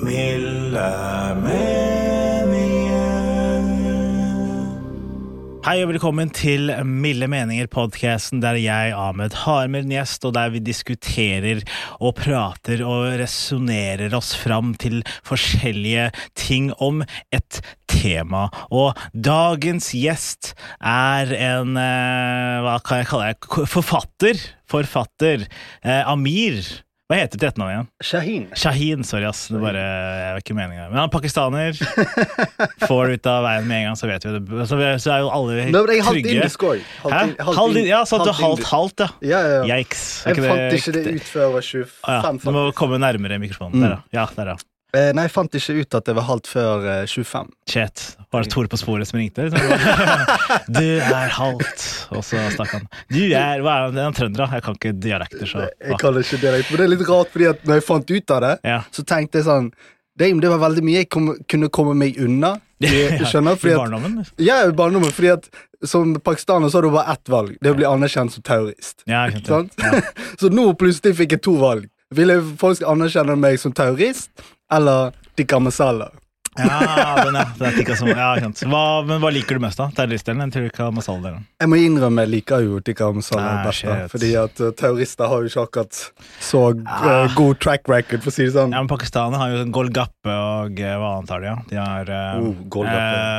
Milde meninger. Hei og velkommen til Milde meninger, podkasten der jeg, Ahmed, har med en gjest, og der vi diskuterer og prater og resonnerer oss fram til forskjellige ting om et tema. Og dagens gjest er en eh, Hva kan jeg kalle det? Forfatter. Forfatter. Eh, Amir. Hva heter det etternavnet igjen? Shahin. Shahin, sorry ass. Det bare, jeg var ikke meningen. Men han er pakistaner. Får det ut av veien med en gang, så vet vi det. Så, så er jo alle Nei, men jeg er halvt trygge. indisk òg. Ja, så at du halvt halvt, ja. Ja. Yikes. Jeg fant ikke det ut før jeg var 25. Ah, ja. Du må komme nærmere mikrofonen. Mm. Der, ja. ja. Der, ja. Eh, nei, jeg fant ikke ut at det var halvt før eh, 25. Shit. Var det Tore på sporet som ringte? du er halvt. Og så stakk han. Du er Hva er? Det han trønder, da. Jeg kan ikke dialekter, så Jeg kan ikke dialekt, men det er litt rart, fordi at når jeg fant ut av det, Ja. så tenkte jeg sånn Damn, det var veldig mye jeg kom, kunne komme meg unna. Du skjønner? I at, barndommen? ja, i barndommen, fordi at som pakistaner så har du bare ett valg. Det er å bli anerkjent som terrorist. Ja, det. Så nå plutselig fikk jeg to valg. Vil folk skal anerkjenne meg som terrorist, eller tikka masala? Ja, den, ja. Det er tikka som, ja. Hva, men hva liker du mest, da? Terroristdelen eller tikka masala-delen? Jeg må innrømme jeg liker jo tikka masala best. Fordi at uh, terrorister har jo ikke akkurat så uh, Ah. god track record, for å si det sånn. Ja, men Pakistaner har jo Golgappe og uh, hva annet har de? Ja? De har uh, Oh, eh,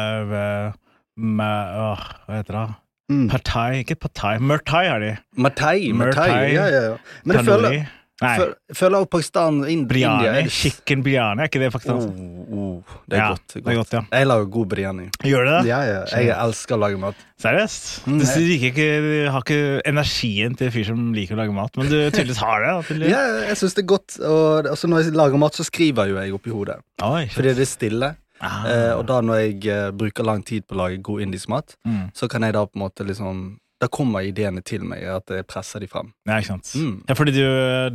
Av, eh, med, Hva heter det? Mm. Partai, ikke partai, Murtai er de. Murtai, Murtai. Ja, ja, ja. Men jeg føler, Nei, føler også Pakistan og Briani, India er Chicken biryani, er ikke det faktisk? Oh, oh, det er Ja, godt. det er godt, ja. Jeg lager god briani. Gjør du det? Ja, ja. Jeg elsker å lage mat. Seriøst? Mm, Du ikke, du har ikke energien til en fyr som liker å lage mat, men du tydeligvis har det. tydeligvis. Ja, jeg syns det er godt. Og når jeg lager mat, så skriver jo jeg oppi hodet. Oi. Fordi det er stille. Ah. Eh, og da når jeg eh, bruker lang tid på å lage god indisk mat, Mm. så kan jeg da på en måte liksom Da kommer ideene til meg, at jeg presser de frem. Ja, ikke sant. Mm. Ja, fordi du,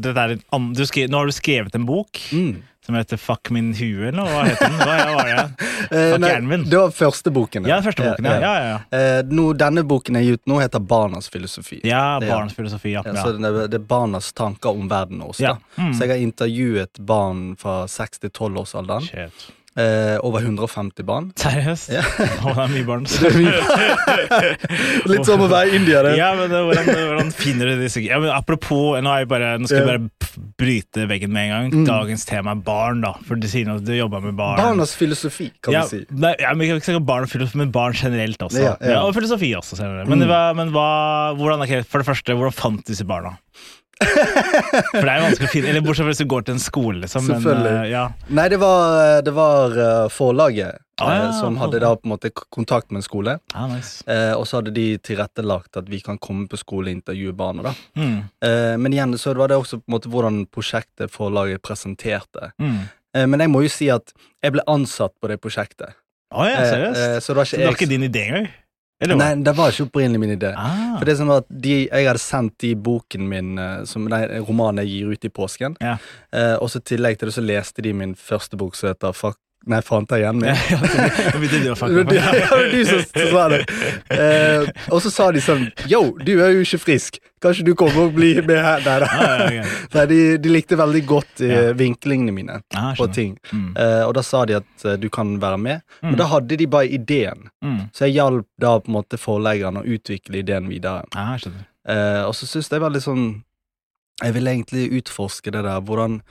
det er an- du skrev, Nå har du skrevet en bok Mm. som heter Fuck min hue, eller hva heter den? Hva var det? Eh, Fuck nei, hjernen min. det var første boken. Ja, første boken. Ja, ja, ja. Eh, nå, denne boken jeg gir ut nå, heter Barnas filosofi. ja barnas filosofi. Ja. Ja, ja. Så det er, det er barnas tanker om verden også. Ja. Mm. Så jeg har intervjuet barn fra 6 til 12 års alderen. Shit. Eh, over 150 barn. Seriøst? Ja. Oh, det er mye barn. Litt som å være i India, det. Ja, men det, hvordan, hvordan finner du disse ja, men Apropos, nå, jeg bare, nå skal jeg bare bryte veggen med en gang. Mm. Dagens tema er barn, da. For du sier at du jobber med barn. Barnas filosofi, kan ja, du si. Nei, ja, men ikke barn filosofi, men barn generelt også. Ja, og filosofi også. Senere. Men, Mm. men hva, hvordan, for det første, hvordan fant disse barna? For det er jo vanskelig å finne Eller Bortsett fra hvis du går til en skole, liksom. Men, Selvfølgelig. eh, ja. Nei, det var, det var eh, forlaget Ah, ja, eh, som hadde da på en måte kontakt med en skole. Ah, nice. Eh, og så hadde de tilrettelagt at vi kan komme på skole og intervjue barna. da. Mm, Eh, men igjen så var det også på en måte hvordan prosjektet forlaget presenterte. mm. Eh, men jeg må jo si at jeg ble ansatt på det prosjektet. Å ja, Eh, seriøst? eh, så det var Så ikke det var jeg din idé engang? Eller hva? Nei, det var ikke opprinnelig min idé. Ah. For det som var at de, Jeg hadde sendt de boken min, eh, som nei, romanen jeg gir ut i påsken. Ja. Eh, og så i tillegg til det så leste de min første bok som heter Fuck Nei, fant jeg igjen å Det var du, som sa det. Eh, og så sa de sånn Yo, du er jo ikke frisk. Kanskje du kommer og blir med her? Nei da. Ah. Nei, de, de likte veldig godt eh, vinklingene mine Ah, på ting. Mm. Eh, og da sa de at eh, du kan være med. Mm. Men da hadde de bare ideen. Mm. Så jeg hjalp da på en måte forleggeren å utvikle ideen videre. Ah. Eh, og så syns jeg veldig sånn Jeg vil egentlig utforske det der, hvordan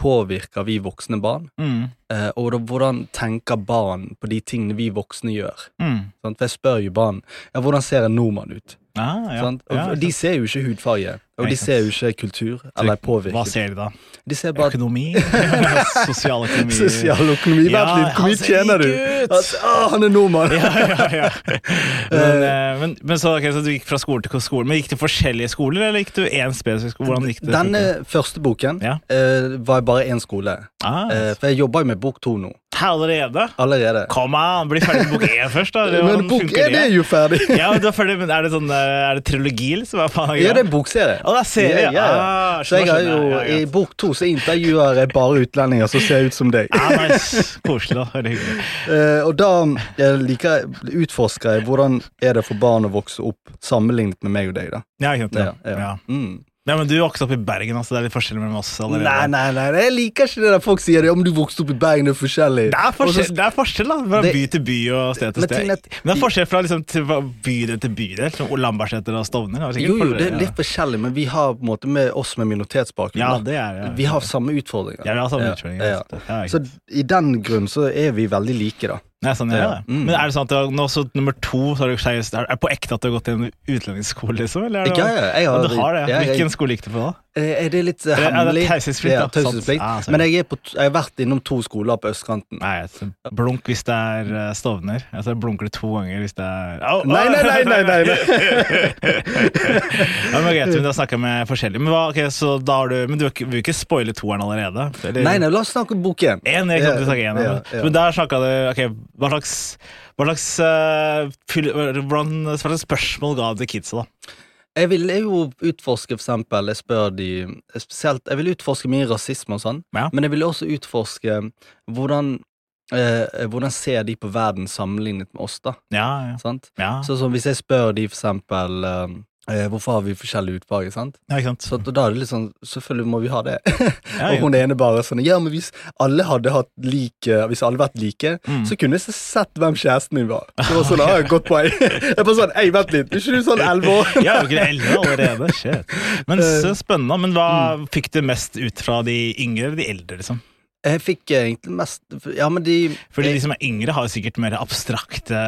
påvirker vi voksne barn? Mm. Eh, og da, hvordan tenker barn på de tingene vi voksne gjør? Mm. For jeg spør jo barn ja, hvordan ser en nordmann ut. Ah, ja. Og, Ja, de ser jo ikke hudfarge, og de ser jo ikke kultur eller Hva ser de da? De ser bare Økonomi? Sosial økonomi Sosial Vent litt, hvor mye tjener du? Altså, å, han er nordmann! ja, ja, ja. Men, eh, men, men så, okay, så du gikk fra skole til skole. Men Gikk du forskjellige skoler, eller gikk du én spesifikk skole? Hvordan gikk det? Denne første boken Ja. uh, var bare én skole. ah, uh, for jeg jobber jo med bok to nå. Allerede? Allerede. Kom an, bli ferdig med bok én først, da. Men bok én er jo ferdig! Ja, du er ferdig, men Er det sånn Er det trilogi, liksom? Hva faen Ja, det er bokserie. Å, der ser jeg! Ja, ja, ja. Ah, Så jeg har jo, ja, ja, I bok to så intervjuer jeg bare utlendinger som ser ut som deg. Ah, nice. Koselig. Veldig hyggelig. Eh, og da jeg liker utforsker jeg hvordan er det for barn å vokse opp sammenlignet med meg og deg. da Ja, jeg. Ja, Ja, ja. ja. Mm. Ja, men du vokste opp i Bergen, altså. Det er litt forskjell mellom oss allerede. Nei, nei, nei, jeg liker ikke det der folk sier det om du vokste opp i Bergen, det er forskjellig. Det er forskjell, det er forskjell da, fra Det- by til by og sted til sted. at- Men det er forskjell fra liksom, til bydel til bydel, som Lambertseter og Stovner. er Jo, jo, det er litt forskjellig, men vi har på en måte med oss med minoritetsbakgrunn. Ja, det er ja. Vi har samme utfordringer. Ja, vi har samme utfordringer. ja. Ja, Så i den grunn så er vi veldig like, da. Nei, sånn, ja, Ja, ja. mm. Men er det sånn at du nå så nummer to så har du er det på ekte at du har gått i en utlendingsskole, liksom? Eller er det, Ja, ja, jeg har- du har det? ja, Hvilken skole gikk du på da? Eh, Er det litt eh, hemmelig? taushetsplikt, Ja, taushetsplikt. Ah. Men jeg, er på, t- jeg har vært innom to skoler på østkanten. Nei, altså, blunk hvis det er eh, Stovner. Altså, blunker du to ganger hvis det er Au, Nei, nei, nei, nei, nei, ja, men greit, men Da snakker jeg med forskjellige. Men, hva, ok, så da har du, men du vil ikke- vil ikke spoile toeren allerede? Eller? Nei, nei, la oss snakke om bok én. En, jeg kan ikke snakke en, Ja, ja. Men der snakka du Ok, hva slags, hva slags eh, fyll- hvordan, hva slags spørsmål ga du til kidsa, da? Jeg ville jo utforske, for eksempel, jeg spør de spesielt, Jeg vil utforske mye rasisme og sånn, Ja. men jeg vil også utforske hvordan eh, hvordan ser de på verden sammenlignet med oss, da? Ja, ja. Sant? ja. Så så hvis jeg spør de for eksempel eh, Hvorfor har vi forskjellig utvalg? sant? ja ikke sant? Så da er det litt sånn Selvfølgelig må vi ha det. Og hun ene bare sånn Ja, men hvis alle hadde hatt like Hvis alle vært like, Mm. så kunne jeg sett hvem kjæresten min var. Så det var sånn, ah, godt poeng. Jeg bare sånn Ei, vent litt, er ikke du sånn elleve år? Ja, er jo ikke eldre allerede. Shit. Men så spennende. Men hva Mm. fikk du mest ut fra de yngre eller de eldre, liksom? Jeg fikk eh, egentlig mest Ja, men de Fordi de som er yngre, har jo sikkert mer abstrakte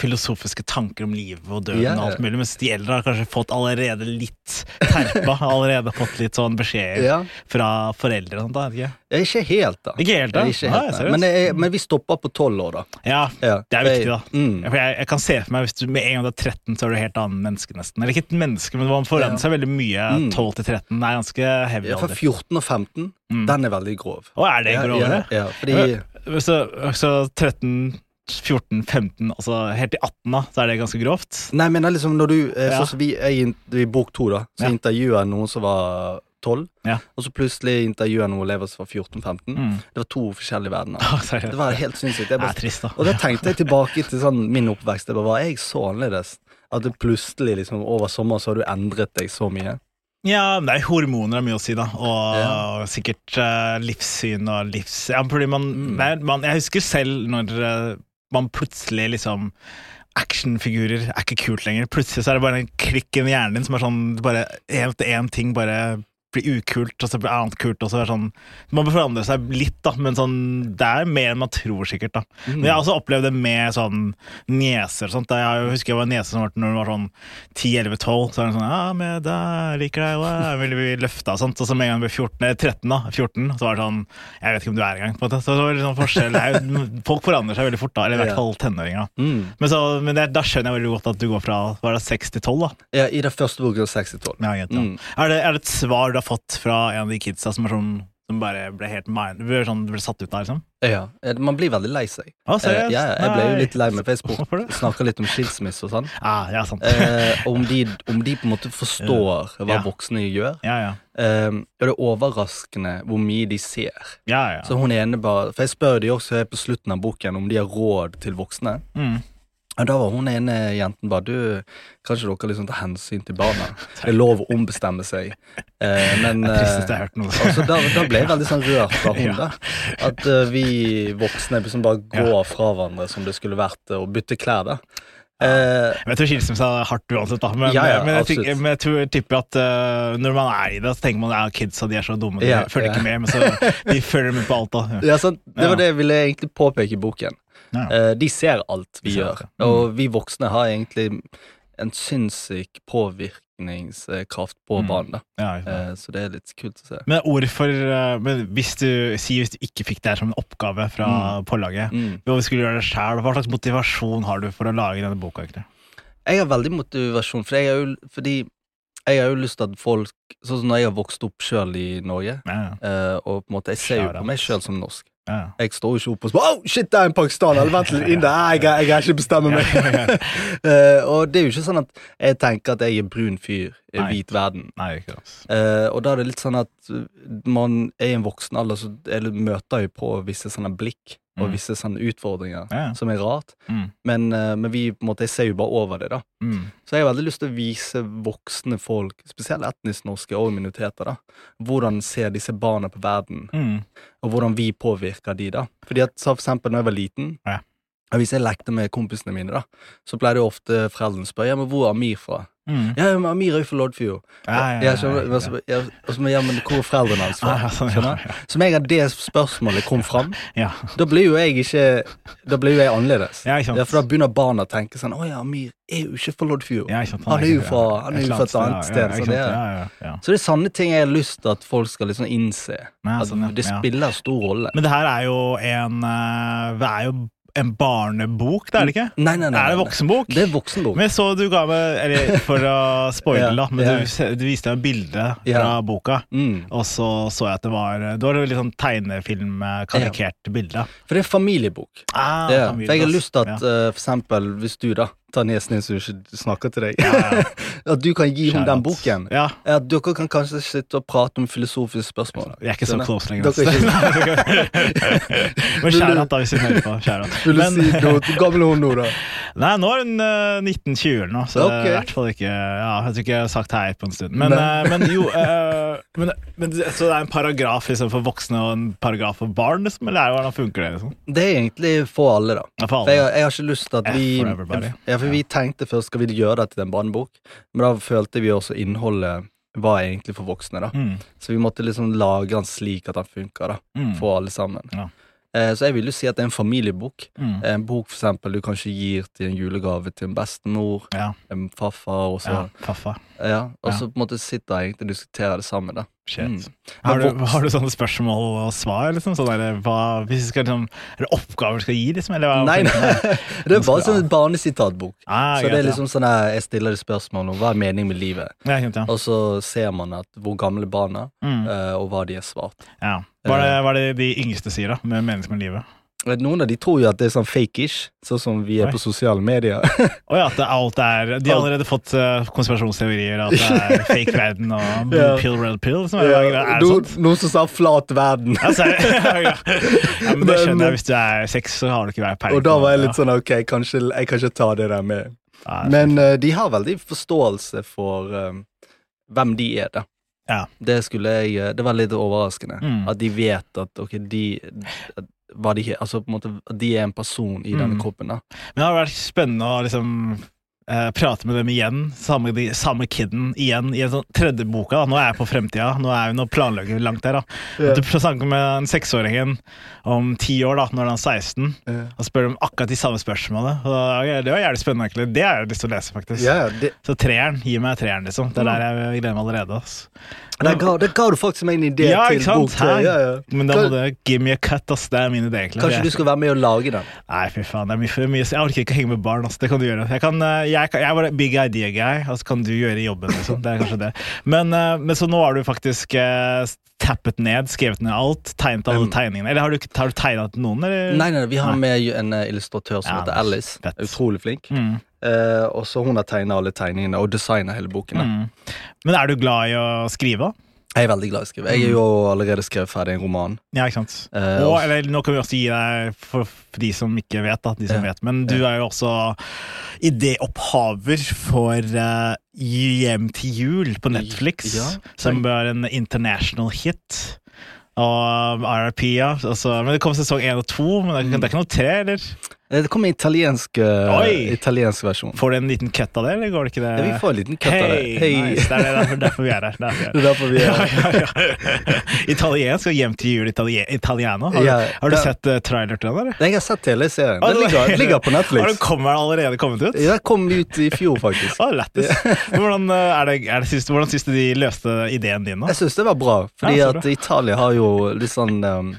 filosofiske tanker om livet og døden Ja, og alt mulig, mens de eldre har kanskje fått allerede litt terpa. allerede fått litt sånn beskjeder Ja. fra foreldre og sånt. da, ikke? Er ikke helt, da. Ikke helt, da? Er ikke helt, nei. men, jeg, men vi stopper på tolv år, da. Ja, Ja. det er viktig, da. Mm. Jeg, jeg kan se for meg hvis du med en gang du er 13, så er du et helt annet menneske, nesten. Eller ikke et menneske, men man forandrer seg veldig mye. Mm. 12 til 13 det er ganske heavy Ja, for 14 og 15, Mm. den er veldig grov. Å, er det grov? Ja, ja, fordi Så, så 13, 14, 15, altså helt til 18, da, så er det ganske grovt? Nei, men er liksom når du eh, Ja. Sånn som vi er i, i bok to, da, så Ja. intervjuer jeg noen som var 12, Ja. og så plutselig intervjuer elever som var 14-15. Mm. Det var to forskjellige verdener. Det var helt sinnssykt. Det bare, trist, da. og da tenkte jeg tilbake til sånn min oppvekst. Det bare, var jeg så annerledes? At det plutselig liksom over sommeren så har du endret deg så mye. Ja, det er hormoner har mye å si, da. Og Ja. sikkert uh, livssyn og livs... Ja, fordi man, Mm. nei, man Jeg husker selv når uh, man plutselig liksom Actionfigurer er ikke kult lenger. Plutselig så er det bare en klikk i hjernen din som er sånn bare én ting bare blir ukult, og så blir annet kult, og så er det sånn Man bør forandre seg litt, da, men sånn Det er mer enn man tror, sikkert, da. Men jeg har også opplevd det med sånn nieser og sånt. Jeg husker jeg var niese som var når hun var sånn 10-11-12. Så er hun sånn Ja, men da liker deg, jeg vil bli løfta og sånt. Og så med en gang hun ble 14, eller 13, da, 14, så var det sånn Jeg vet ikke om du er engang, på en måte. Så det var litt sånn forskjell. Jo- Folk forandrer seg veldig fort, da. Eller i hvert fall tenåringer. da. Mm. Men, så, men det, da skjønner jeg veldig godt at du går fra var det 6 til 12, da. Ja, I den første boken 6 til 12. Ja, greit, ja. Mm. Er, det, er det et svar du har fått fra en av de kidsa som, sånn, som bare ble helt mind, ble sånn, ble satt ut av, liksom? Ja, eh, Man blir veldig lei seg. Ah? Eh, ja, jeg ble jo litt lei meg, for jeg spurte- det? litt om skilsmisse og sånn. Ah, ja, sant. Eh, om, de, om de på en måte forstår hva Ja. voksne gjør. ja, ja. Eh, og det er overraskende hvor mye de ser. Ja, ja. Så hun ene bare For jeg spør de også på slutten av boken om de har råd til voksne. Mm. Og da var hun ene jenten bare Du, kanskje dere liksom tar hensyn til barna? Det er lov å ombestemme seg. Eh, men eh, og da, da ble jeg veldig sånn rørt av hun, da. At uh, vi voksne liksom bare går fra hverandre som det skulle vært eh, å bytte klær, da. Eh, jeg tror skilsmisse er hardt uansett, da. Men, Ja, ja, men, jeg, tenker, men jeg tror tipper at uh, når man er i det, så tenker man at kidsa de er så dumme, de Ja, følger ikke med. Men så de følger med på alt, da. Det var det jeg ville egentlig påpeke i boken. Ja. Eh, de ser alt vi gjør. Mm. og vi voksne har egentlig en sinnssyk påvirkningskraft på Mm. barn. da. Ja. Eh, så det er litt kult å se. Men hvorfor for eh, men hvis du, Si hvis du ikke fikk det her som en oppgave fra pålaget, Mm. hva hvis skulle gjøre det selv, hva slags motivasjon har du for å lage denne boka? egentlig? Jeg har veldig motivasjon, for jeg jo, fordi jeg har jo lyst til at folk Sånn som når jeg har vokst opp sjøl i Norge, Ja, eh, og på en måte jeg ser jo på meg sjøl som norsk. Jeg står jo ikke opp og spør Oh, shit, det er en pakistaner! Eller vent litt, inder! Nei, Jeg, jeg kan ikke bestemme meg. uh, og det er jo ikke sånn at jeg tenker at jeg er brun fyr Nei. hvit verden. Nei, ikke sant. Eh, og da er det litt sånn at uh, man er i en voksen alder, så eller møter jo på visse sånne blikk og Mm. visse sånne utfordringer Ja. som er rart. Mm. Men, eh, men vi på en måte, jeg ser jo bare over det, da. Mm. Så jeg har veldig lyst til å vise voksne folk, spesielt etnisk norske og minoriteter, da, hvordan ser disse barna på verden, Mm. og hvordan vi påvirker de, da. Fordi at for eksempel når jeg var liten, Ja. hvis jeg lekte med kompisene mine, da, så pleide ofte foreldrene å spørre ja, men hvor er Amir fra. Mm. Ja, men Amir er jo fra Loddfjord. Ja, men hvor er foreldrene hans fra? Ah, sånn. Så med en gang det spørsmålet kom fram, Ja. da blir jo jeg ikke Da blir jo jeg annerledes. Ja. Ja, for da begynner barna å tenke sånn Å ja, Amir er jo ikke fra Loddfjord. Ja. Han er jo fra- han er jo fra et annet sted, Ja, så det er- ja, ja, ja. Så det er sanne ting jeg har lyst til at folk skal liksom innse. At sånn, det spiller stor rolle. Men det her er jo en eh, Det er jo en barnebok, det er det ikke? Nei, nei, nei. Er det nei. voksenbok? Det er voksenbok. Men jeg så du ga meg Eller for å spoile, Ja, da, men ja. du, du viste meg et bilde Ja. fra boka. Mm. Og så så jeg at det var Det var litt sånn tegnefilm-karikert bilde. For det er familiebok. Ah, familie, For jeg har lyst til at Ja. eh, for eksempel hvis du da tar nesen din så du ikke snakker til deg, ja. at du kan gi henne den boken. Ja. At dere kan kanskje sitte og prate om filosofiske spørsmål. Vi er ikke så close lenger. Dere er ass. Men kjære da, hvis hun hører på. Vil du Men, si noe? Hvor gammel er hun nå, da? Nei, nå er hun uh, 1920 nå, så okay. I hvert fall ikke Ja, jeg tror ikke jeg har sagt hei på en stund. Men, eh, men jo uh, men, men, Så det er en paragraf liksom, for voksne og en paragraf for barn, liksom? Eller er hvordan funker det? liksom? Det er egentlig for alle, da. Ja, for For jeg, jeg har ikke lyst til at vi everybody. Ja, for vi tenkte først skal vi gjøre det til en barnebok, men da følte vi også innholdet var egentlig for voksne, da. Mm, Så vi måtte liksom lage den slik at den funka mm, For alle sammen. Ja. Eh, så jeg vil jo si at det er en familiebok. mm. En bok for eksempel du kanskje gir til en julegave til en bestemor, Ja, en farfar, og så ja, faffa. ja, og så på en måte sitter jeg egentlig og diskuterer det sammen, da. Shit. Mm. Har, du, har du sånne spørsmål og svar? Liksom? Sånn der, hva, skal, liksom, er det oppgaver du skal gi? Liksom, eller? Nei, nei. det er bare sånn en barnesitatbok. Ah, Så det er liksom sånn her, jeg stiller det spørsmål om hva er meningen med livet, ja. Ja, ja. og så ser man at hvor gamle barna Mm, eh, og hva de har svart. ja. Hva, er det, hva er det de yngste sier, da? Med meningen med livet? Noen av de tror jo at det er sånn fake-ish, sånn som vi er Oi. på sosiale medier. oh ja, at det, alt er De har allerede fått eh, konspirasjonsteorier, at det er fake verden og Ja. pill, red pill. som Er, det- er Noen, sånt? noen som sa 'flat verden'. Ja, så, ja, ja. ja, men det skjønner jeg. Hvis du er seks, så har du ikke vært peiling. Og da var jeg litt sånn ok, kanskje jeg kan ikke ta det der med. ja. Ja, Men uh, de har veldig forståelse for um, hvem de er, da. Ja. Det skulle jeg eh, Det var litt overraskende. Mm. At de vet at ok, de at, hva de, Altså på en måte de er en person i denne Mm. kroppen, da. Men det har vært spennende å liksom eh, prate med dem igjen, samme, de, samme kiden igjen, i en sånn tredje boka. Da. Nå er jeg på fremtida, nå er vi planlegger langt der. da. Yeah. At Du snakker med en seksåringen om ti år, da, når han er 16, yeah. og spør om akkurat de samme spørsmålene. Da- det var jævlig spennende, egentlig. Det har jeg lyst til å lese, faktisk. Yeah, det, Så treeren, gi meg treeren, liksom. Det er der jeg gleder meg allerede. ass. Der, ga, der ga du faktisk meg en idé Ja, til sant? bok tre. Ja, ja. Men da må du give me a cut, ass. Det er min idé, egentlig. Kanskje du skal være med og lage den? Nei, fy faen. Det er mye, for mye. Jeg orker ikke å henge med barn. ass. Det kan du gjøre. Jeg, kan, eh, jeg, jeg er bare big idea guy, og så kan du gjøre jobben. Liksom. Det er kanskje det. Men, eh, men så nå har du faktisk eh, tappet ned, skrevet ned alt, tegnet alle Um, tegningene. Eller har du, har du tegnet noen, eller? Nei, nei, vi har med en eh, illustratør som Ja, heter Alice. fett. Utrolig flink. Mm, Eh, og så hun har tegna alle tegningene og designa hele boken. mm. Men er du glad i å skrive? Jeg er veldig glad i å skrive. Jeg er jo allerede skrevet ferdig en roman. Ja, ikke sant? Eh, og, eller, nå kan vi også gi deg, for, for de som ikke vet, da, de som Ja. vet, men du er jo også idéopphaver for uh, Hjem til jul på Netflix, Ja, som var en international hit. Og RIP, ja. Altså, men det kom sesong én og to, men det, det er ikke noe tre, eller? Eh, Det kommer italiensk, eh, Oi! italiensk versjon. Får du en liten cut av det, eller går det ikke det? Ja, vi får en liten cut av det. Hei. Nice. Det er derfor, derfor vi er her. Derfor vi er Det er derfor vi er ja. Italiensk og hjem til jul itali Italiano. Har, du- Ja, har du det- sett uh, trailer til den, eller? Jeg har sett hele serien. Den ligger, ligger på Har Netflix. den kommer allerede kommet ut? Ja, Den kom ut i fjor, faktisk. ah, lættis. Hvordan, uh, er det, er det siste, hvordan syns du de løste ideen din, da? Jeg syns det var bra, fordi Ja, at Italia har jo litt sånn um,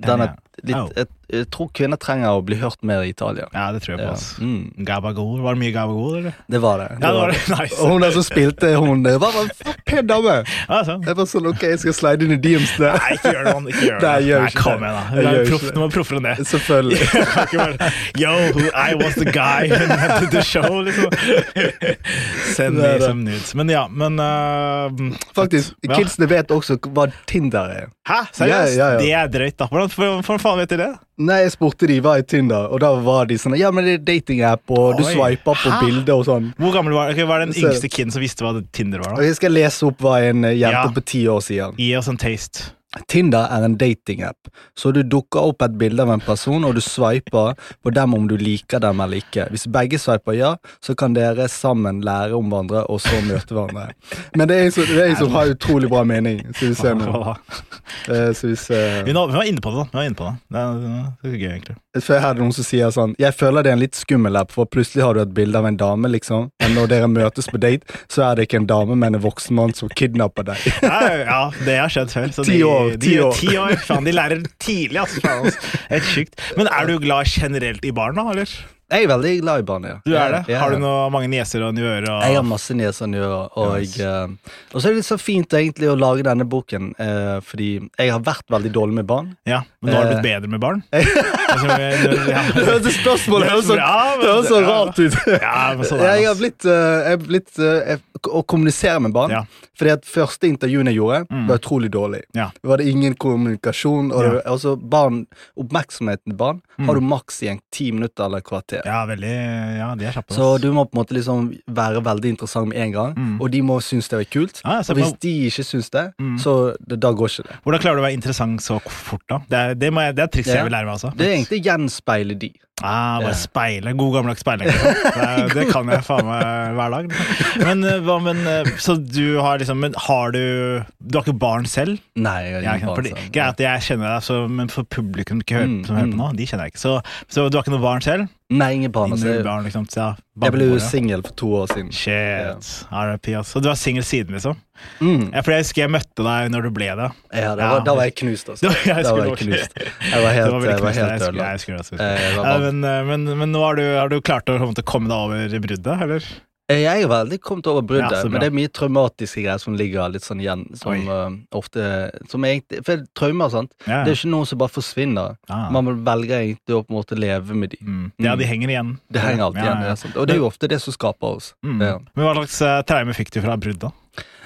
denne, litt, oh. et, Jeg tror kvinner trenger å bli hørt mer i Italia. Ja, det tror jeg på. Ja. ass. Mm, Gabagol. Var det mye Gabagol, eller? det var det. Ja, det var det. Nice. Og hun der som spilte, hun var en pen dame. Ja, sånn. Jeg var sånn, ok, jeg skal slide inn i DMs. Nei, ikke gjør det, mann. Ikke gjør det. Nei, gjør Nei, kom igjen, da. Nå er proff, du må proffere enn det. Selvfølgelig. Yo, I was the guy who had the show, liksom. Send me some nudes. Men ja, men uh, Faktisk, Ja. kidsene vet også hva Tinder er. Hæ? Seriøst? Ja, ja. Det er drøyt, da. Hvordan hvordan faen vet de det? Nei, jeg spurte de hva er Tinder, og da var de sånn Ja, men det er datingapp, og du Oi. swiper på Hæ? bilder og sånn. Hvor gammel var, okay, var den yngste kiden som visste hva Tinder var? Og da? jeg skal lese opp hva en eh, jente Ja. på ti år sier. Gi oss en taste. Tinder er en datingapp, så du dukker opp et bilde av en person, og du swiper på dem om du liker dem eller ikke. Hvis begge swiper ja, så kan dere sammen lære om hverandre, og så møte hverandre. Men det er en som, det en som har utrolig bra mening. så vi ser nå. Eh, Skal vi var inne på det, da. Vi var inne på det. Det er, det er gøy, egentlig. For jeg hadde noen som sier sånn Jeg føler det er en litt skummel app, for plutselig har du et bilde av en dame, liksom. Men når dere møtes på date, så er det ikke en dame, men en voksen mann som kidnapper deg. Ja, ja, det har skjedd før. Ti de- år, ti år. Ti år. Faen, de lærer tidlig, altså. Helt sjukt. Men er du glad generelt i barn, da? eller? Jeg er veldig glad i barn, ja. Du er det? Ja, ja. Har du noe, mange nieser og nevøer? Og... Jeg har masse nieser og nevøer, og, yes. eh, og så er det litt så fint egentlig å lage denne boken, eh, fordi jeg har vært veldig dårlig med barn. Ja, Men nå har du Eh. blitt bedre med barn? Altså, ja. Hørtes spørsmålet høres så, Ja, så ja. rart ut. Ja, men sånn er jeg har blitt, uh, jeg blitt uh, jeg- Å kommunisere med barn. Ja. Fordi at første intervjuet jeg gjorde, Mm. var utrolig dårlig. Ja. Det var det ingen kommunikasjon. Og Ja. det, altså barn, Oppmerksomheten til barn Mm. har du maks i en ti minutter eller et ja, veldig Ja, de er kjappe. Så du må på en måte liksom være veldig interessant med en gang, Mm. og de må synes det er kult. Ja, og hvis de ikke synes det, Mm. så det, da går ikke det. Hvordan klarer du å være interessant så fort, da? Det er, det jeg, det er et triks Ja. jeg vil lære meg, altså. Det er egentlig gjenspeile de. Ah, bare speile. God gammeldags speiling. Det, det kan jeg faen meg hver dag. Men, eh, men eh, Så du har liksom Men har du Du har ikke barn selv? Nei, jeg har ikke barn, selv. greit, jeg kjenner deg, så, men for publikum hører, Mm, som hører på mm. nå, de kjenner jeg ikke. Så, så du har ikke noe barn selv? Nei, ingen barn. Ingen barn, liksom. Så, ja, jeg ble jo singel for to år siden. Shit. RIP, altså. Så du var singel siden, liksom? Mm. Ja, for jeg husker jeg møtte deg når du ble det. Ja, da, var, da var jeg knust, altså. Da, jeg Da var jeg knust. Jeg var helt, veldig jeg var helt ødelagt. også- Eh, vant. men, eh, men, men nå har du, har du klart å komme deg over bruddet, eller? Eh, Jeg er veldig kommet over bruddet, Ja, men det er mye traumatiske greier som ligger litt sånn igjen. Som eh, ofte som egentlig, For traumer, sant. Ja. Det er ikke noe som bare forsvinner. Ah. Man velger egentlig å på en måte leve med de. Mm. Ja, de henger igjen. Det henger alltid igjen. det? Og det er jo ofte det som skaper oss. Mm. Men hva slags uh, traume fikk du fra brudd, da?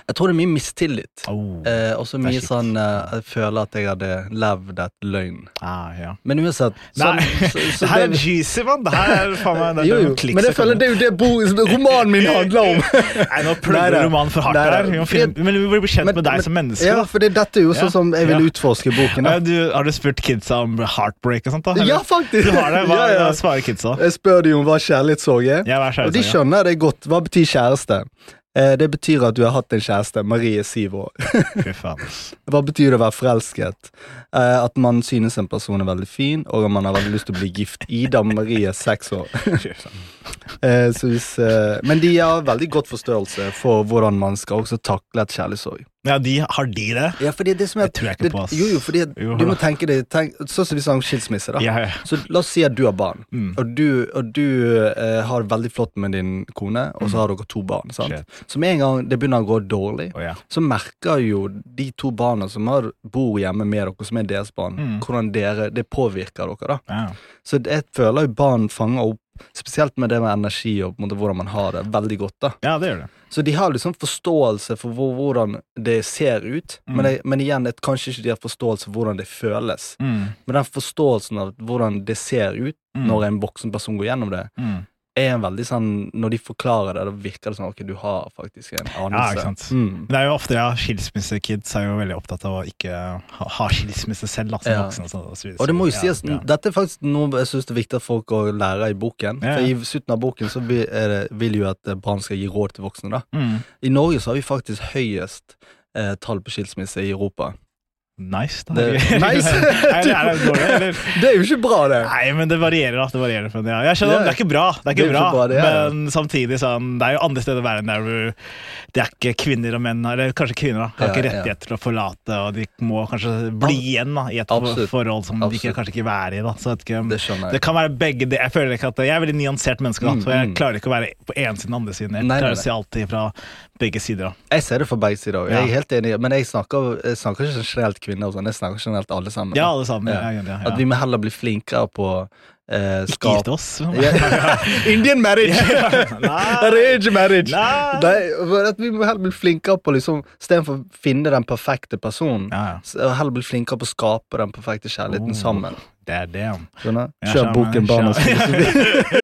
Jeg tror det er mye mistillit. Oh. Eh, og så mye sånn eh, Jeg føler at jeg hadde levd et løgn. ah, ja. Men uansett sånn, Nei, så, så det her er juicy, mann! Det her er faen meg det Jo, jo, men jeg føler det er jo det bo, romanen min handler om. Nei, nå plugger du romanen for hardt her. Vi finne, men vi blir bli kjent Men- med deg men- som menneske. Ja, for det, dette er jo sånn Ja, som jeg vil ja. utforske boken. Du, har du spurt kidsa om heartbreak og sånt? da? eller? Ja, faktisk! Du har det? Hva, Ja, ja. svarer kidsa? Jeg spør de om hva kjærlighetssorg er og de skjønner det godt. Hva betyr kjæreste? Eh, det betyr at du har hatt en kjæreste. Marie er syv år. Hva betyr det å være forelsket? Eh, at man synes en person er veldig fin, og at man har veldig lyst til å bli gift. Ida Marie er seks år. Eh, så hvis, men de har veldig godt forstørrelse for hvordan man skal også takle et kjærlighetssorg. Ja, de, har de det? Ja, fordi det som er Det tror jeg ikke det, på, ass. Jo, jo, fordi Jo, du må tenke deg tenk, Sånn som vi sa om skilsmisse, da. Ja, ja. Så la oss si at du har barn, Mm. og du, og du eh, har det veldig flott med din kone, og så har dere to barn. sant? Mm. Shit. Så med en gang det begynner å gå dårlig, oh, ja. så merker jo de to barna som har, bor hjemme med dere, som er deres barn, Mm. hvordan dere, det påvirker dere. da. Ja. Så jeg føler jo barn fanger opp, spesielt med det med energi og måte hvordan man har det, veldig godt. da. ja, det gjør det. Så de har liksom forståelse for hvor, hvordan det ser ut, Mm. men, det, men igjen, det, kanskje ikke de har forståelse for hvordan det føles. Mm. Men den forståelsen av hvordan det ser ut Mm. når en voksen person går gjennom det, Mm. Er en veldig sånn Når de forklarer det, da virker det som ok, du har faktisk en Ja, ikke sant. Mm. Men det er jo ofte ja, skilsmissekids er jo veldig opptatt av å ikke ha, ha skilsmisse selv. Som Ja. voksne, og så, så videre. Og det må jo sies, ja. dette er faktisk noe jeg syns er viktig at folk å lære i boken. For I slutten av boken så vil, det, vil jo at eh, barn skal gi råd til voksne. da Mm. I Norge så har vi faktisk høyest eh, tall på skilsmisse i Europa. Nice, da. Det- Nice? er, det, er det dårlig. Det er jo ikke bra, det! Nei, men det varierer. Det varierer, men ja. Jeg skjønner, Ja. Det er ikke bra, det er ikke Det bra, ikke bra, det er men samtidig sånn Det er jo andre steder i verden der hvor det er ikke kvinner og menn Eller kanskje kvinner da har Ja, ikke rettigheter til å forlate, og de må kanskje bli igjen da i et Absolutt. forhold som de ikke, kanskje ikke være i. da Så ikke, Det det kan være begge det. Jeg føler ikke at Jeg er veldig nyansert menneske, da Mm, så jeg mm. klarer ikke å være på ene siden og andre siden. Jeg Nei, nei, klarer nei. å se alltid fra begge sider. Jeg ser det for begge sider. også. Jeg er Ja. helt enig, men jeg snakker, jeg snakker ikke generelt kvinner. og sånn, Jeg snakker generelt alle sammen. Ja, alle sammen. Ja. Ja, ja, ja, At vi må heller bli flinkere på eh, Ikke skap... gifte oss. Ja. Indian marriage! Arrange marriage! Nei. At vi må heller bli flinkere på liksom Istedenfor å finne den perfekte personen, Ja, ja. heller bli flinkere på å skape den perfekte kjærligheten Oh. sammen. Ja, Kjør boken Barn og skjønner. filosofi.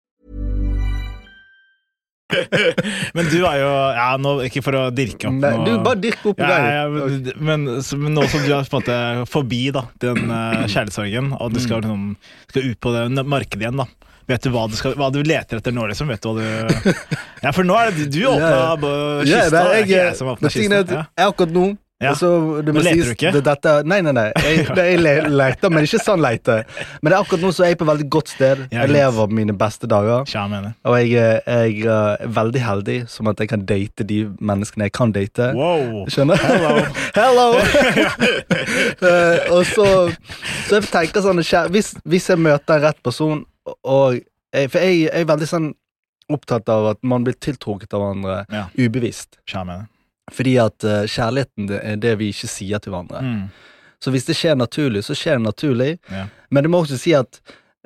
Men du er jo ja, nå, Ikke for å dirke opp Nei, du, bare dirk opp ja, ja, men, men, men nå som du er på en måte forbi da, den uh, kjærlighetssorgen, og du Mm. skal, liksom, skal ut på det markedet igjen, da Vet du hva du, skal, hva du leter etter nå, liksom? Vet du hva du Ja, for nå er det du åpna Ja, Ja, kista, er ikke jeg, jeg som åpna kista. Ja. jeg akkurat nå Ja. så det må leter sies- du ikke? Det, dette, nei, nei, nei. Jeg, det, jeg le- leter, men ikke sånn leter. Men det er akkurat nå så er jeg på et veldig godt sted. Jeg lever mine beste dager. Og jeg, er- jeg er veldig heldig som at jeg kan date de menneskene jeg kan date. Wow. Skjønner? Hello. Hello! Eh, og så, så jeg tenker sånn hvis, hvis jeg møter en rett person, og For jeg, jeg er veldig sånn opptatt av at man blir tiltrukket av hverandre Ja. ubevisst. Mener. Fordi at uh, kjærligheten det er det vi ikke sier til hverandre. Mm. Så hvis det skjer naturlig, så skjer det naturlig. Ja. Men det må også si at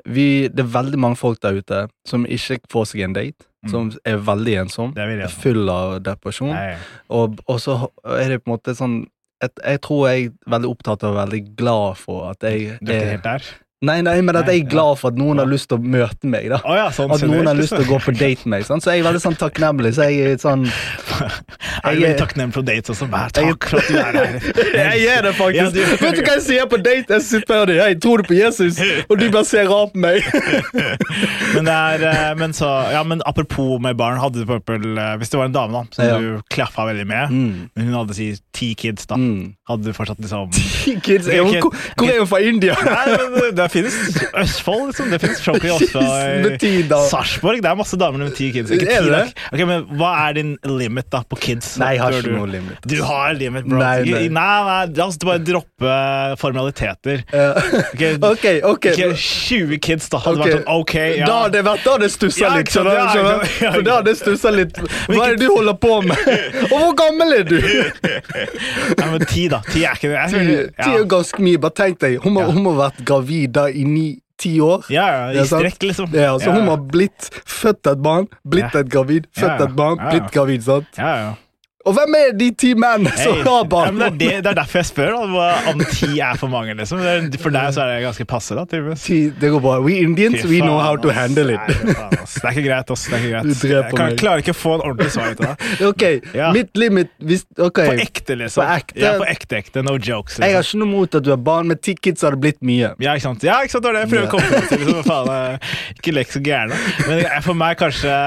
vi, det er veldig mange folk der ute som ikke får seg en date. Mm. Som er veldig ensom. Er. Full av depresjon. Nei. Og, og så er det på en måte sånn et, Jeg tror jeg er veldig opptatt av og veldig glad for at jeg er der? Nei, nei, men at jeg er glad for at noen har lyst til å møte meg. da Oh, ja, sånn At noen har lyst til å gå på date med meg. Sant? Så jeg er veldig sånn takknemlig. Så jeg er sånn Er du Jeg- veldig takknemlig for dates også? Vær takk for at du er her. Jeg er det faktisk. Ja, du- Vet du hva jeg sier på date? Jeg sitter det. Jeg tror du på Jesus, og du bare ser rart på meg. Men, er, eh, men, så, ja, men apropos med barn, hadde du purple, eh, Hvis det var en dame da som Ja. du klaffa veldig med, Mm. men hun hadde si ti kids, da. Mm. Hadde du fortsatt liksom Kids, er Ok, hvor hvor er hun fra India? Nei, men det, det finnes Østfold, liksom. Det finnes i Østfold. ti, da. Sarpsborg. Det er masse damer med ti kids. Ikke ti, det. Ok, men Hva er din limit da på kids? Nei, jeg har ikke noe limit. Du har limit, bro. Nei, Nei, nei. nei, la oss bare droppe formaliteter. Ok, Ok. Ikke 20 kids, da. Hadde okay. vært sånn OK, ja. Da hadde det vært, da hadde stussa litt. skjønner ja, skjønner For da hadde det stussa litt. Hva er det du holder på med? Og hvor gammel er du? Nei, men ti, da. Ti er ikke det. Ti er ganske mye. Bare tenk deg, hun må ha vært gravid da i ni-ti år. Ja, ja, Ja, i strekk, liksom. Ja, så hun har blitt født et barn, blitt Ja. et gravid, født Ja, et barn, ja, ja. blitt gravid. sant? Ja, ja. Og hvem er de ti mennene som har barn? Ja, det, er det, det er derfor jeg spør da, om ti er for mange. Liksom. Er- For deg så er det ganske passe. da, tydeligvis. Ti, det går bra. We Indians, Fy we know how to handle it. Nei. Det er ikke greit. ass. Det er ikke greit. Du dreper Jeg kan, klarer ikke å få en ordentlig svar ut av det. Ok, Ja. mitt limit hvis, okay. På ekte, liksom. På ekte? Ja, på ekte, ekte. No jokes. Jeg har Liksom. ikke noe mot at du har barn, men ti kids det blitt mye. Ja, ikke sant? Ja, ikke sant? Det var det jeg prøver å komme til. Liksom. Faen, jeg- ikke lek så gæren. Men for meg kanskje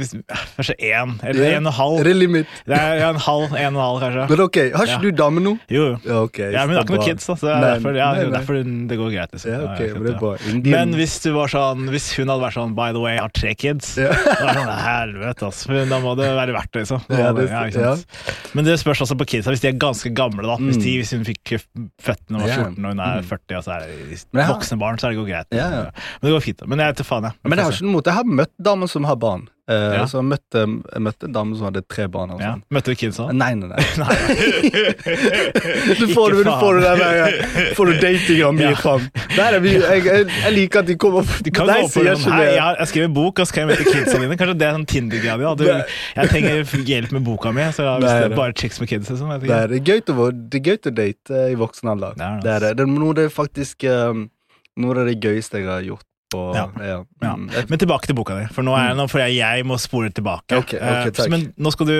hvis- Kanskje én, eller en og halv. Det Er limit? Det er ja, en halv, en og en halv, kanskje. Men ok, har ikke du dame nå? Jo, jo. Ja, ok. Ja, men det er ikke noen kids. Så det er derfor, ja, nei, det nei. derfor det går greit. Liksom. Ja, okay, men det er bra. Indian- Men hvis, du var sånn, hvis hun hadde vært sånn By the way, jeg har tre kids Ja. Da er sånn, Helvete, altså. Men Da må det være verdt det, liksom. Ja, det, ja, ikke sant? Men det spørs også på kidsa. Hvis de er ganske gamle, da. Hvis, de, hvis hun fikk født når hun var Mm. 14 og hun er 40, og så er det voksne barn, så er det går greit. Ja, ja. Men det går fint. Men jeg vet faen, jeg. Men jeg har ikke noe mot Jeg har møtt damer som har barn. Eh, Ja. Så møtte, jeg møtte en dame som hadde tre barn. Ja. Møtte du kidsa? Nei, nei, nei. nei. Du får, du, du får det den der Får du datinga mi Ja. fram. Nei, jeg, jeg, jeg liker at de kommer de kan Nei, sier sånn, ikke det. jeg, jeg skriver bok, og skal jeg møte kidsa dine. Kanskje det er sånn Tinder-greia di. Jeg trenger hjelp med boka mi. Så da, hvis det er bare chicks med kids, liksom. det er gøy til å, det er gøy å date eh, i voksen alder. Det er det, Det er det. Det er noe det er faktisk um, Noe av det gøyeste jeg har gjort. På, Ja. ja. Ja. Mm. Men tilbake til boka di, for nå, er, nå får jeg, jeg må spore tilbake. Ok, ok, Eh, så, men nå skal du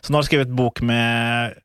Så nå har du skrevet bok med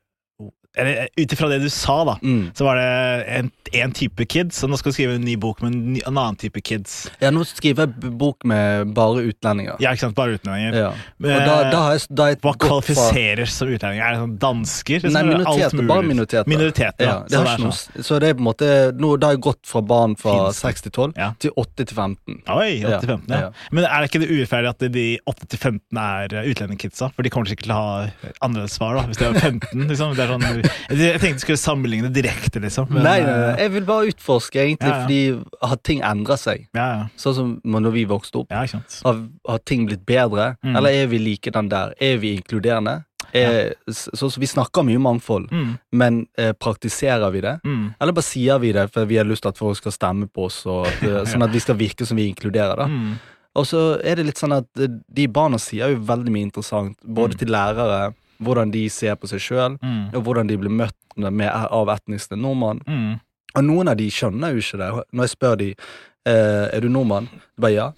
ut ifra det du sa, da, Mm. så var det en, en type kids, og nå skal du skrive en ny bok med en, ny, en annen type kids. Ja, nå skriver jeg bok med bare utlendinger. Ja, ikke sant? Bare utlendinger. Ja. Men, da, da har jeg, da jeg Hva kvalifiserer som utlendinger? Er det sånn dansker? liksom, Nei, minoriteter. Bare minoriteter. Minoriteter, Ja, det Så det er sånn. så det er på en måte nå, Da har jeg gått fra barn fra det. 6 til 12 Ja. til 8 til 15. Oi, 8 til 15, ja. ja. Men er det ikke det urettferdig at de 8 til 15 er eh, utlendingkidsa? For de kommer sikkert til å ha annerledes svar, da, hvis de er 15. liksom. Det er sånn, jeg tenkte du skulle sammenligne direkte, liksom. men, nei, nei, eh, nei, jeg vil bare utforske, egentlig, Ja, ja. fordi har ting endret seg? Ja, ja. Sånn som når vi vokste opp. Har, har ting blitt bedre, Mm. eller er vi like den der? Er vi inkluderende? Er, så, så Vi snakker mye mangfold, Mm, men eh, praktiserer vi det? mm, Eller bare sier vi det for vi har lyst til at folk skal stemme på oss, at, eh, sånn at vi skal virke som vi inkluderer? da mm. Og så er det litt sånn at eh, de barna sier jo veldig mye interessant, både Mm. til lærere, hvordan de ser på seg sjøl, Mm. og hvordan de blir møtt med, av etniske nordmenn. Mm. Og noen av de skjønner jo ikke det. Når jeg spør de eh, er du nordmann, de bare ja.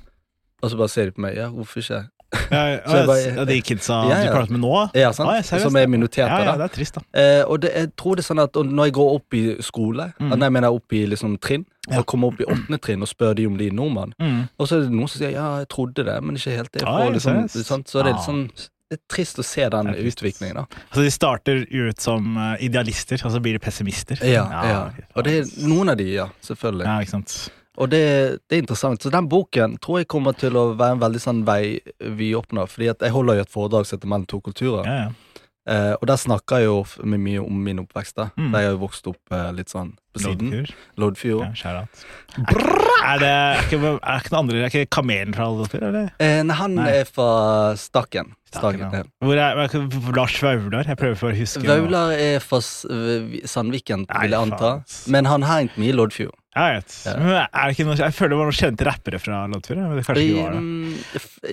Og så bare ser de på meg ja, hvorfor ikke? Ja, ja, Så bare- ja, de kidsa Ja, du prater med nå? Ja, sant? Ah, ja, Som er ja. minoriteter. Ja, ja, det er trist, da. Eh, og det, jeg tror det er sånn at når jeg går opp i skole, Mm. nei, jeg mener opp i liksom trinn, Ja. og kommer opp i åttende trinn og spør de om de er nordmann, Mm. og så er det noen som sier ja, jeg trodde det, men ikke helt det. Ah, For, ja, liksom? Så det er litt Ah. sånn det er trist å se den utviklingen. da Altså, de starter ut som eh, idealister, og så blir de pessimister. Ja, ja. Og det er noen av de, ja. Selvfølgelig. Ja, ikke sant. Og det, det er interessant. Så den boken tror jeg kommer til å være en veldig sånn vei vi åpner. Fordi at jeg holder jo et foredrag som heter Mellom to kulturer. Ja, ja. Eh, og der snakker jeg jo mye om min oppvekst. da Mm. Der jeg jo vokst opp eh, litt sånn på siden. Loddfjord. Ja, shout Er, Er, det, er, ikke, er ikke noen andre Er ikke Kamelen fra Loddfjord, eller? Eh, nei, han Nei. er fra Stakken. Stakken, Stakken ja. Hvor er, er Lars Vaular? Jeg prøver for å huske. Vaular er fra Sandviken, vil jeg anta. Men han har hengt mye i Loddfjord. Jeg vet. Ja. Men er det ikke noe, jeg føler det var noen kjente rappere fra Loddfjord. Men det kanskje ikke var det. Mm,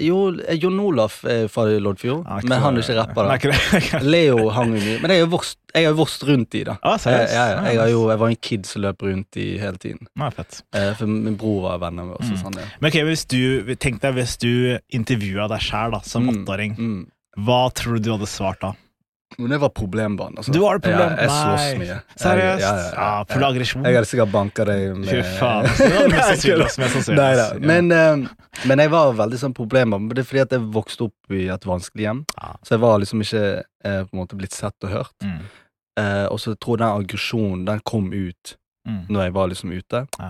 Jo, eh, Jon Olaf er fra Loddfjord, Ja, men han er ikke rapper. Da det. ikke. Leo hang jo mye. Men jeg har jo vokst, jeg rundt i, da. Ah, jeg, jeg, jeg, har jo, jeg var en kid som løp rundt i hele tiden. Ah, fett. Eh, for min bror var venn med oss. og Mm. Sånn, ja. Men ok, hvis du, tenk deg hvis du intervjua deg sjæl som Mm, åtteåring. Mm. Hva tror du du hadde svart da? Men det var problembarn. Altså. Du var det problem? Ja, jeg slåss mye. Seriøst? Ja, ja, ja, Ja, full aggresjon. Jeg hadde sikkert banka deg med Fy faen. altså. Nei, da. Men, eh, men jeg var veldig sånn problembarn. Det er fordi at jeg vokste opp i et vanskelig hjem. Så jeg var liksom ikke eh, på en måte blitt sett og hørt. Mm. Eh, og så tror jeg den aggresjonen den kom ut Mm. når jeg var liksom ute. Ja.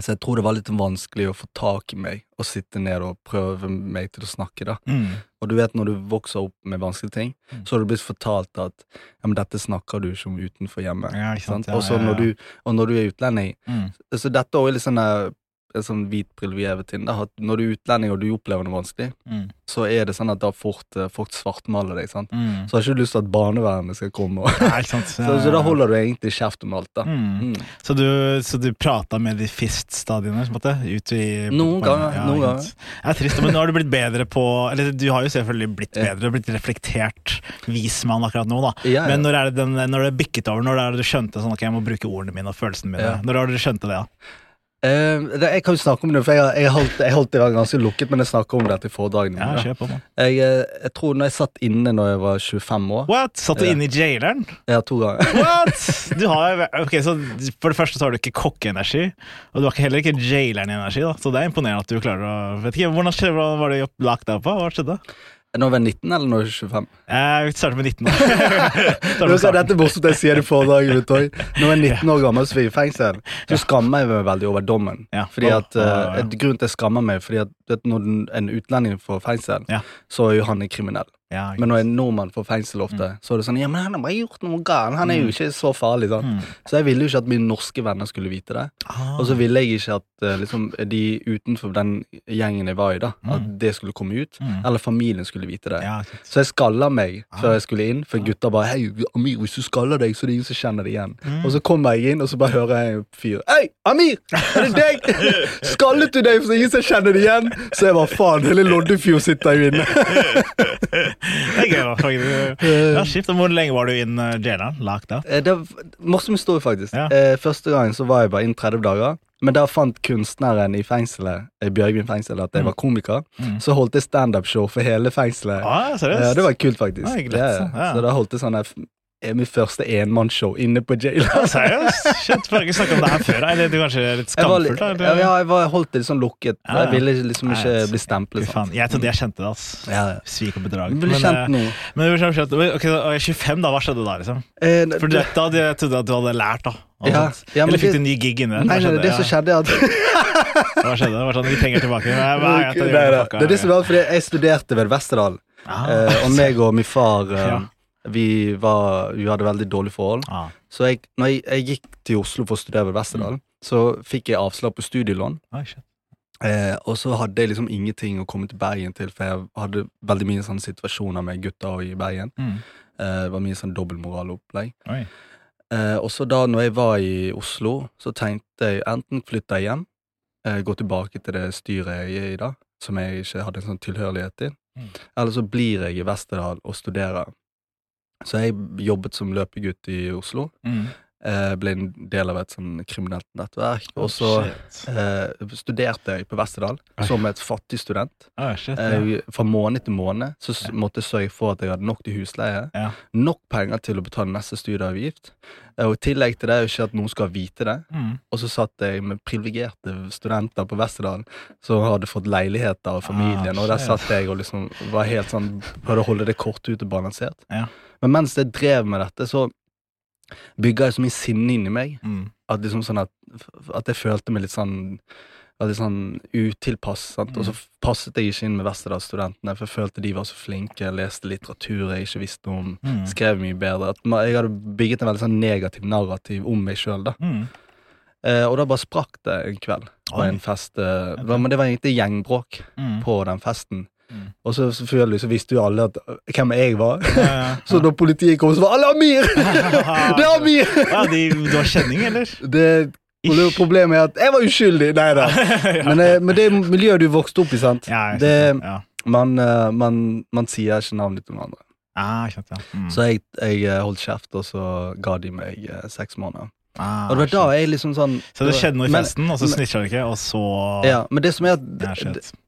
Så jeg tror det var litt vanskelig å få tak i meg og sitte ned og prøve meg til å snakke. da Mm. Og du vet når du vokser opp med vanskelige ting, Mm. så har du blitt fortalt at ja, men dette snakker du ikke om utenfor hjemmet. Ja, ikke sant? sant? Ja, og, når du, og når du er utlending Mm. Så dette er også litt sånn en sånn hvit at Når du er utlending og du opplever noe vanskelig, Mm. så er det sånn at da fort eh, folk svartmaler deg. sant? Mm. Så har ikke du lyst til at barnevernet skal komme. Og, Nei, sant? så, så da holder du egentlig kjeft om alt. da. Mm. Mm. Så du, så du prata med de fist-stadiene? Ut i, Noen ganger. ganger, noen ganger. Det er trist, men nå har du blitt bedre på Eller du har jo selvfølgelig blitt bedre, blitt reflektert vismann akkurat nå, da. Ja, ja. Men når er det, den, når det er bikket over, når er det du skjønte sånn ok, jeg må bruke ordene mine og følelsene mine? Ja. Når har du skjønte det? da? Eh, det, jeg kan jo snakke om det, for jeg, jeg, holdt, jeg holdt det ganske lukket, men jeg snakker om det til foredragene Ja, kjør på, mann. Jeg, eh, jeg tror når jeg satt inne når jeg var 25 år What? Satt du Ja. inne i jaileren? Ja, to ganger. What?! Du har, ok, så For det første så har du ikke kokkeenergi, og du har heller ikke jaileren-energi. da Så det er imponerende at du klarer å Vet ikke, Hvordan skjedde, var det lagt deg på? Hva skjedde? Jeg var 19, eller når jeg var 25? Jeg starter med 19. da. Starter Nå skal dette morsomt jeg sier det i foredraget mitt òg. Jeg er 19 år gammel fikk jeg fengsel, så skammer jeg meg veldig over dommen. Ja. Fordi at, eh, et Grunnen til at jeg skammer meg, fordi at vet, når en utlending får fengsel, Ja. så er jo han en kriminell. Ja, Men når en nordmann får fengsel ofte, så er det sånn Ja, men han har bare gjort noe galt. Han er jo ikke så farlig. Sant? Mm. Så jeg ville jo ikke at mine norske venner skulle vite det. Ah. Og så ville jeg ikke at eh, liksom, de utenfor den gjengen jeg var i, da at det skulle komme ut. Mm. Eller familien skulle vite det. ja. Så jeg skalla meg Ah. før jeg skulle inn, for gutta bare Hei, Amir, hvis du skaller deg, så er det ingen som kjenner deg igjen. Mm. Og så kommer jeg inn, og så bare hører jeg en fyr Hei, Amir! Er det deg? Skallet du deg, så ingen som kjenner deg igjen? Så jeg bare faen, hele Loddefjord sitter jo inne. Det er gøy, da. faktisk. Ja, shit, Hvor lenge var du inn i jaileren? Lagt da? Eh, Det var morsom historie, faktisk. Ja. Eh, Første gangen så var jeg bare inn 30 dager. Men da fant kunstneren i fengselet i Bjørgvin fengsel at jeg var komiker. Mm. Så holdt jeg standup-show for hele fengselet. Ah, seriøst? Ja, det var kult, faktisk. Ja, hyggelig, Ja, ja. Ja. Så da holdt jeg sånn eh, mitt første enmannsshow inne på jail. Ja, seriøst? Shit, får ikke snakke om det her før? Eller kanskje er litt Jeg skamfullt? ja, jeg var, holdt det litt sånn lukket. Ja, ja. Jeg ville liksom ikke Nei, bli stemplet. Fy faen. Jeg trodde jeg kjente det, altså. Ja, ja. Svik og bedrag. Men, kjent eh, nå. Men du ble kjent, ok, 25, da? Hva skjedde da, liksom? Eh, For det- det, da hadde jeg trodde at du hadde lært, da. Ja, ja, Eller fikk du en ny gig inne? Nei, nei, det som skjedde, er at Hva skjedde? Det var sånn, Vi penger tilbake. Nei, nei, er det, det, det. Det er det som var fordi jeg studerte ved Vesterdal. Ah, Eh, og meg og min far eh, Ja. Vi, var, vi hadde veldig dårlige forhold. ah, Så jeg, når jeg, jeg gikk til Oslo for å studere ved Westerdal, så fikk jeg avslag på studielån. Ah. Eh, og så hadde jeg liksom ingenting å komme til Bergen til, for jeg hadde veldig mye sånne situasjoner med gutta i Bergen. Mm. Eh, det var mye sånn dobbeltmoralopplegg. Eh, og så da når jeg var i Oslo, så tenkte jeg enten flytte hjem, eh, gå tilbake til det styret jeg er i da, som jeg ikke hadde en sånn tilhørighet til, Mm. eller så blir jeg i Westerdal og studerer. Så jeg jobbet som løpegutt i Oslo, Mm. eh, ble en del av et sånn kriminelt nettverk, og så eh, studerte jeg på Westerdal Oi. som et fattig student. Oi, shit, ja. Eh, fra måned til måned så Ja. måtte jeg sørge for at jeg hadde nok til husleie, Ja. nok penger til å betale neste studieavgift, eh, og i tillegg til det er jo ikke at noen skal vite det. Mm. Og så satt jeg med privilegerte studenter på Westerdal som hadde fått leiligheter av familien, Ah, og der satt jeg og liksom var helt sånn Prøvde å holde det korte ut og balansert. Men mens jeg drev med dette, så bygga jeg så mye sinne inni meg Mm. at, liksom sånn at, at jeg følte meg litt sånn Litt sånn utilpass. Sant? Og så passet jeg ikke inn med Westerdalsstudentene, for jeg følte de var så flinke. Jeg leste litteratur jeg ikke visste om. Mm. Skrev mye bedre. Jeg hadde bygget en veldig sånn negativ narrativ om meg sjøl. Mm. Eh, og da bare sprakk det en kveld på en fest. Eh, det var- Men det var egentlig gjengbråk Mm. på den festen. Mm. Og så selvfølgelig så visste jo alle at, øh, hvem jeg var. Ja, ja. så da politiet kom, så var alle Amir! det er Amir! Ja, de, du har kjenning, eller? Det proble- Problemet er at jeg var uskyldig. Nei da. Men, eh, men det miljøet du vokste opp i, sant. Det, man, eh, man, man sier ikke navnet til noen andre. Ah, ja. Mm. Så jeg, jeg eh, holdt kjeft, og så ga de meg eh, seks måneder. Ah, Og det var da jeg liksom sånn Så det skjedde noe i Men- festen, og så men- snitcha du ikke, og så Ja, men det som er at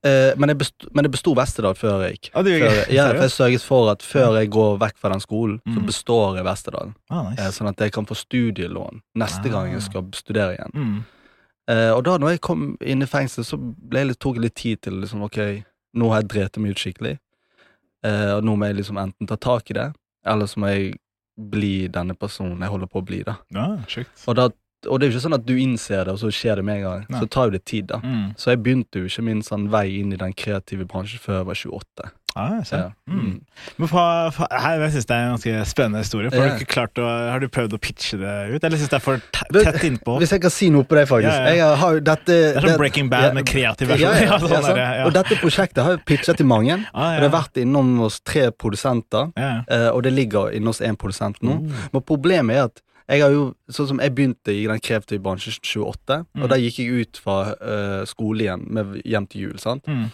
eh, Men jeg besto, men jeg besto Westerdal før jeg gikk. Ah, Før, ja, for jeg sørget for at før jeg går vekk fra den skolen, så Mm. består jeg Vestedal Ah, Eh, nice. sånn at jeg kan få studielån neste gang jeg Ah. skal studere igjen. Mm. Eh, og da når jeg kom inn i fengsel, så ble jeg litt, tok jeg litt tid til liksom, ok, nå har jeg drept meg ut skikkelig. Eh, og nå må jeg liksom enten ta tak i det, eller så må jeg bli denne personen jeg holder på å bli. da. Ja. Og, da, og det er jo ikke sånn at du innser det, og så skjer det med en gang. Nei. Så tar jo det tid, da. Mm. Så jeg begynte jo ikke min sånn vei inn i den kreative bransjen før jeg var 28. Ah. Ja. Mm. Men fra, fra, her, jeg syns det er en ganske spennende historie. For Ja. har, du å, har du prøvd å pitche det ut, eller syns det er for tett innpå? Hvis jeg kan si noe på det, faktisk. Ja, ja. Har dette, Det er sånn Breaking Bad med kreativ versjon. Ja, ja, Ja, sånn ja. Og dette prosjektet har jeg pitchet til mange. Ah. Og det har vært innom hos tre produsenter, eh, og det ligger inne hos én produsent nå. Mm. Men problemet er at jeg har jo, sånn som jeg begynte i den kreative bransjen 28, Mm. og da gikk jeg ut fra uh, skole igjen, med, hjem til jul. sant? Mm.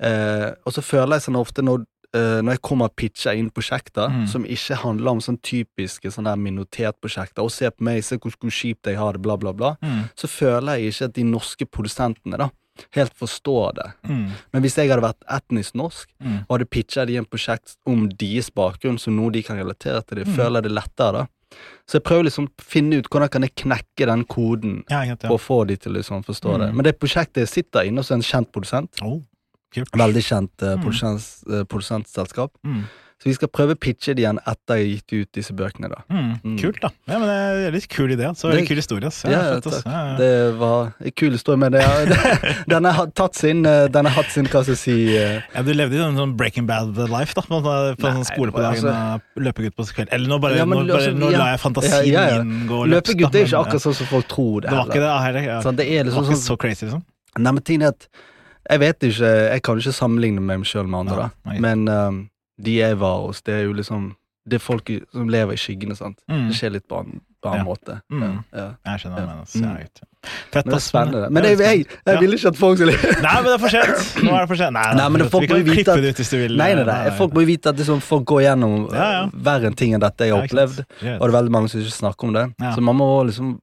Eh, og så føler jeg sånn ofte når, eh, når jeg kommer og pitcher inn prosjekter Mm. som ikke handler om sånn typiske sånne der minoritetprosjekter, og se på meg, se hvor, hvor kjipt jeg har det, bla, bla, bla, Mm. så føler jeg ikke at de norske produsentene da helt forstår det. Mm. Men hvis jeg hadde vært etnisk norsk Mm. og hadde pitcha de en prosjekt om deres bakgrunn, som noe de kan relatere til, det, Mm. føler jeg det lettere da. Så jeg prøver liksom å finne ut hvordan kan jeg knekke den koden Ja, ikke ja. og få de til å liksom forstå det. Mm. Men det prosjektet sitter inne hos en kjent produsent. Oh, kult. Veldig kjent uh, produsents, produsentselskap. Mm. Så vi skal prøve å pitche det igjen etter jeg har gitt ut disse bøkene. da Mm. Mm. Kult, da. Ja, men det er en litt kul idé. Så Det- kul historie. Ja, Ja, fett, takk. Ja, ja. Det var en kul historie, men det, det, den har tatt sin eh, Den har hatt sin, hva skal jeg si uh... Ja, du levde i en sånn Breaking Bad life, da. På, på Nei, sånn skole på dagen altså- løpegutt på kveld. Eller nå bare, Ja, men nå, bare, altså, nå lar jeg fantasien Ja, min gå løs. Løpegutt er ikke akkurat sånn som folk tror det. Det var ikke det, heller. Ja. Sånn, det er Det liksom var ikke sånn så crazy, liksom. Nei, men tingen er at Jeg vet ikke Jeg kan ikke sammenligne meg sjøl med andre, da. Men um, de jeg var hos, det er jo liksom Det er folk som lever i skyggene, sant. Mm. Det skjer litt på en på annen Ja. måte. Mm. Ja. Jeg skjønner hva du mener. Mm. Men det er spennende. Men jeg, jeg, jeg, jeg vil ikke at folk skal Nei, men det er for sent! Nå er det for sent. Nei, Nei, men det folk må jo vite at- hvis du vil. Nei, nei, nei. Folk må jo vite at liksom, folk går gjennom Ja, verre ting enn dette jeg har opplevd. Og det er veldig mange som ikke snakker om det. Så man må liksom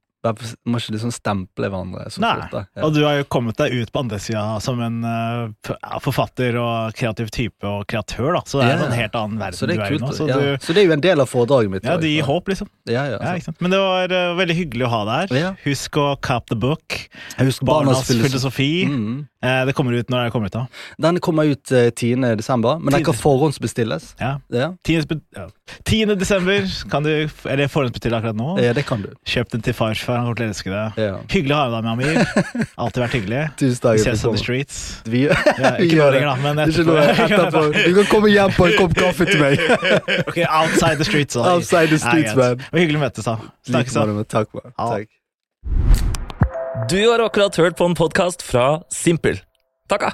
må ikke liksom stemple hverandre så Nei, fort. da. Ja. og du har jo kommet deg ut på andre sida som en uh, ja, forfatter og kreativ type og kreatør, da. Så det er en sånn helt annen verden Så det du er er i nå. Så ja. du, Så det er jo en del av foredraget mitt. ja, det gir håp, liksom. Ja, ja, Ja, sant? Men det var uh, veldig hyggelig å ha deg her. Ja. Husk å cap the book. Husk Barnas Barnas filosofi. Mm. Eh, det kommer ut når det kommer ut, da. Den kommer ut eh, 10. desember, men den kan forhåndsbestilles. Ja. Ja. 10. spe- 10. desember kan du Eller forhåndsbestille akkurat nå. ja, det kan du. Kjøp den til farsfar, han kommer til å elske det. Ja. Hyggelig å ha deg med, Amir. Alltid vært hyggelig. Tusen takk. Vi ses on the streets. Vi, Ja, vi ikke gjør nå lenger, da, men er ikke etterpå. noe etterpå. Du kan komme hjem på en kopp kaffe til meg. Ok, outside the streets. da. Outside the streets, Ja, man. Hyggelig å møtes, da. Snakkes, da. Takk, man. Takk. Du har akkurat hørt på en podkast fra Simpel. Takka!